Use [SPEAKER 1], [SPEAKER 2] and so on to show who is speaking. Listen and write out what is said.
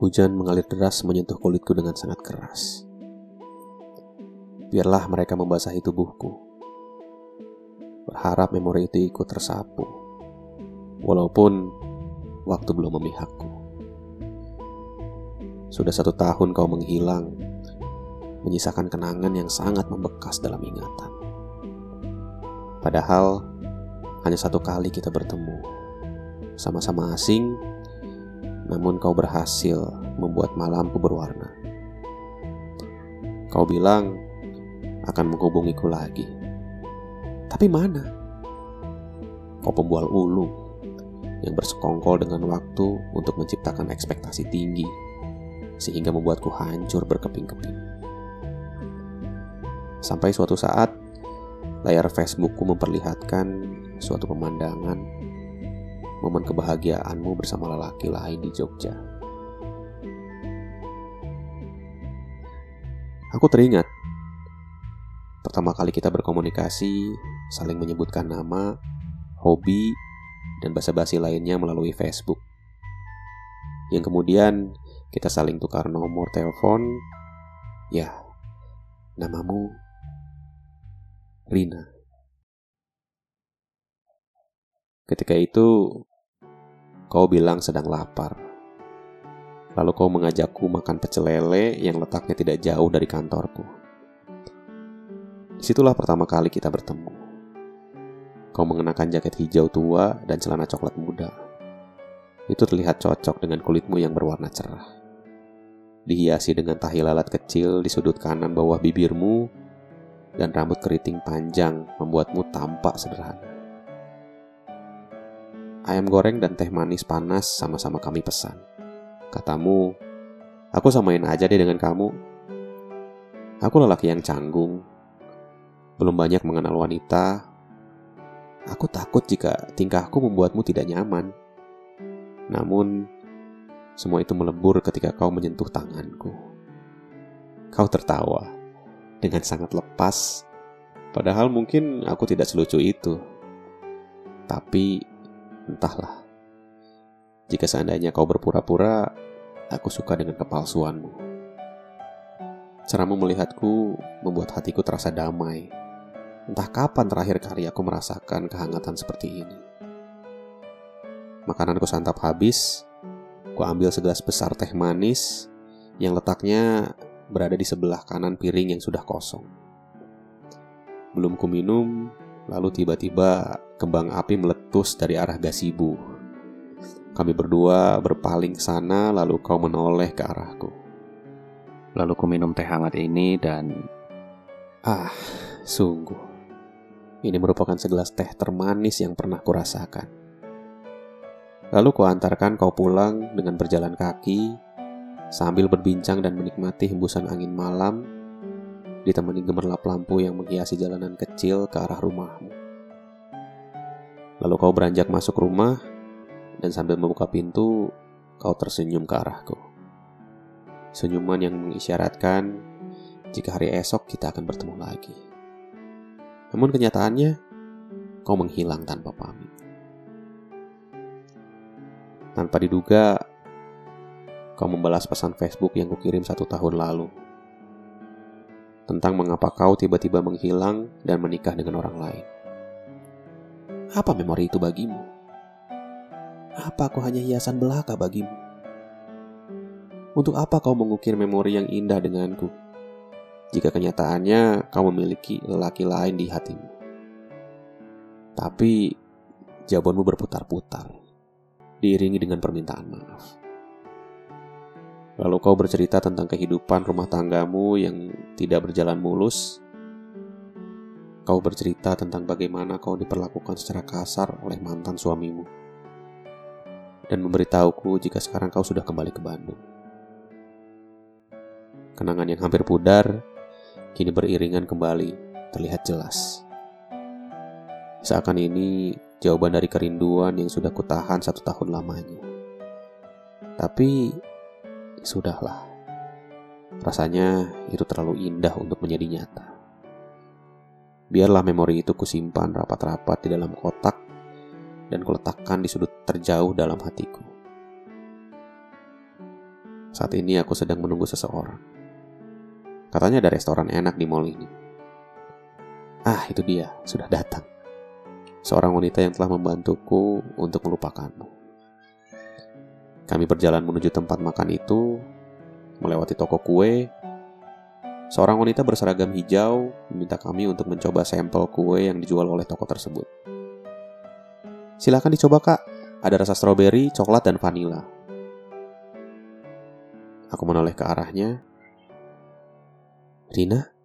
[SPEAKER 1] Hujan mengalir deras menyentuh kulitku dengan sangat keras. Biarlah mereka membasahi tubuhku. Berharap memori itu ikut tersapu. Walaupun waktu belum memihakku. Sudah satu tahun kau menghilang, menyisakan kenangan yang sangat membekas dalam ingatan. Padahal hanya satu kali kita bertemu, sama-sama asing namun kau berhasil membuat malamku berwarna. Kau bilang akan menghubungiku lagi. Tapi mana? Kau pembual ulung yang bersekongkol dengan waktu untuk menciptakan ekspektasi tinggi sehingga membuatku hancur berkeping-keping. Sampai suatu saat, layar Facebookku memperlihatkan suatu pemandangan momen kebahagiaanmu bersama lelaki lain di Jogja. Aku teringat pertama kali kita berkomunikasi, saling menyebutkan nama, hobi, dan basa-basi lainnya melalui Facebook. Yang kemudian kita saling tukar nomor telepon. Ya, namamu Rina. Ketika itu, Kau bilang sedang lapar. Lalu kau mengajakku makan pecel lele yang letaknya tidak jauh dari kantorku. Di situlah pertama kali kita bertemu. Kau mengenakan jaket hijau tua dan celana coklat muda. Itu terlihat cocok dengan kulitmu yang berwarna cerah. Dihiasi dengan tahi lalat kecil di sudut kanan bawah bibirmu dan rambut keriting panjang membuatmu tampak sederhana. Ayam goreng dan teh manis panas sama-sama kami pesan. Katamu, aku samain aja deh dengan kamu. Aku lelaki yang canggung, belum banyak mengenal wanita. Aku takut jika tingkahku membuatmu tidak nyaman. Namun, semua itu melebur ketika kau menyentuh tanganku. Kau tertawa dengan sangat lepas, padahal mungkin aku tidak selucu itu. Tapi Entahlah. Jika seandainya kau berpura-pura, aku suka dengan kepalsuanmu. Caramu melihatku membuat hatiku terasa damai. Entah kapan terakhir kali aku merasakan kehangatan seperti ini. Makananku santap habis, ku ambil segelas besar teh manis yang letaknya berada di sebelah kanan piring yang sudah kosong. Belum ku minum, Lalu tiba-tiba kembang api meletus dari arah gasibu. Kami berdua berpaling ke sana lalu kau menoleh ke arahku. Lalu ku minum teh hangat ini dan... Ah, sungguh. Ini merupakan segelas teh termanis yang pernah kurasakan. Lalu ku antarkan kau pulang dengan berjalan kaki sambil berbincang dan menikmati hembusan angin malam ditemani gemerlap lampu yang menghiasi jalanan kecil ke arah rumahmu. Lalu kau beranjak masuk rumah dan sambil membuka pintu, kau tersenyum ke arahku. Senyuman yang mengisyaratkan jika hari esok kita akan bertemu lagi. Namun kenyataannya, kau menghilang tanpa pamit. Tanpa diduga, kau membalas pesan Facebook yang kukirim satu tahun lalu tentang mengapa kau tiba-tiba menghilang dan menikah dengan orang lain. Apa memori itu bagimu? Apa aku hanya hiasan belaka bagimu? Untuk apa kau mengukir memori yang indah denganku? Jika kenyataannya kau memiliki lelaki lain di hatimu. Tapi jawabanmu berputar-putar, diiringi dengan permintaan maaf. Lalu kau bercerita tentang kehidupan rumah tanggamu yang tidak berjalan mulus. Kau bercerita tentang bagaimana kau diperlakukan secara kasar oleh mantan suamimu. Dan memberitahuku jika sekarang kau sudah kembali ke Bandung. Kenangan yang hampir pudar, kini beriringan kembali, terlihat jelas. Seakan ini jawaban dari kerinduan yang sudah kutahan satu tahun lamanya. Tapi Sudahlah. Rasanya itu terlalu indah untuk menjadi nyata. Biarlah memori itu kusimpan rapat-rapat di dalam kotak dan kuletakkan di sudut terjauh dalam hatiku. Saat ini aku sedang menunggu seseorang. Katanya ada restoran enak di mall ini. Ah, itu dia, sudah datang. Seorang wanita yang telah membantuku untuk melupakanmu. Kami berjalan menuju tempat makan itu, melewati toko kue. Seorang wanita berseragam hijau meminta kami untuk mencoba sampel kue yang dijual oleh toko tersebut. Silakan dicoba kak, ada rasa stroberi, coklat, dan vanila. Aku menoleh ke arahnya. Rina?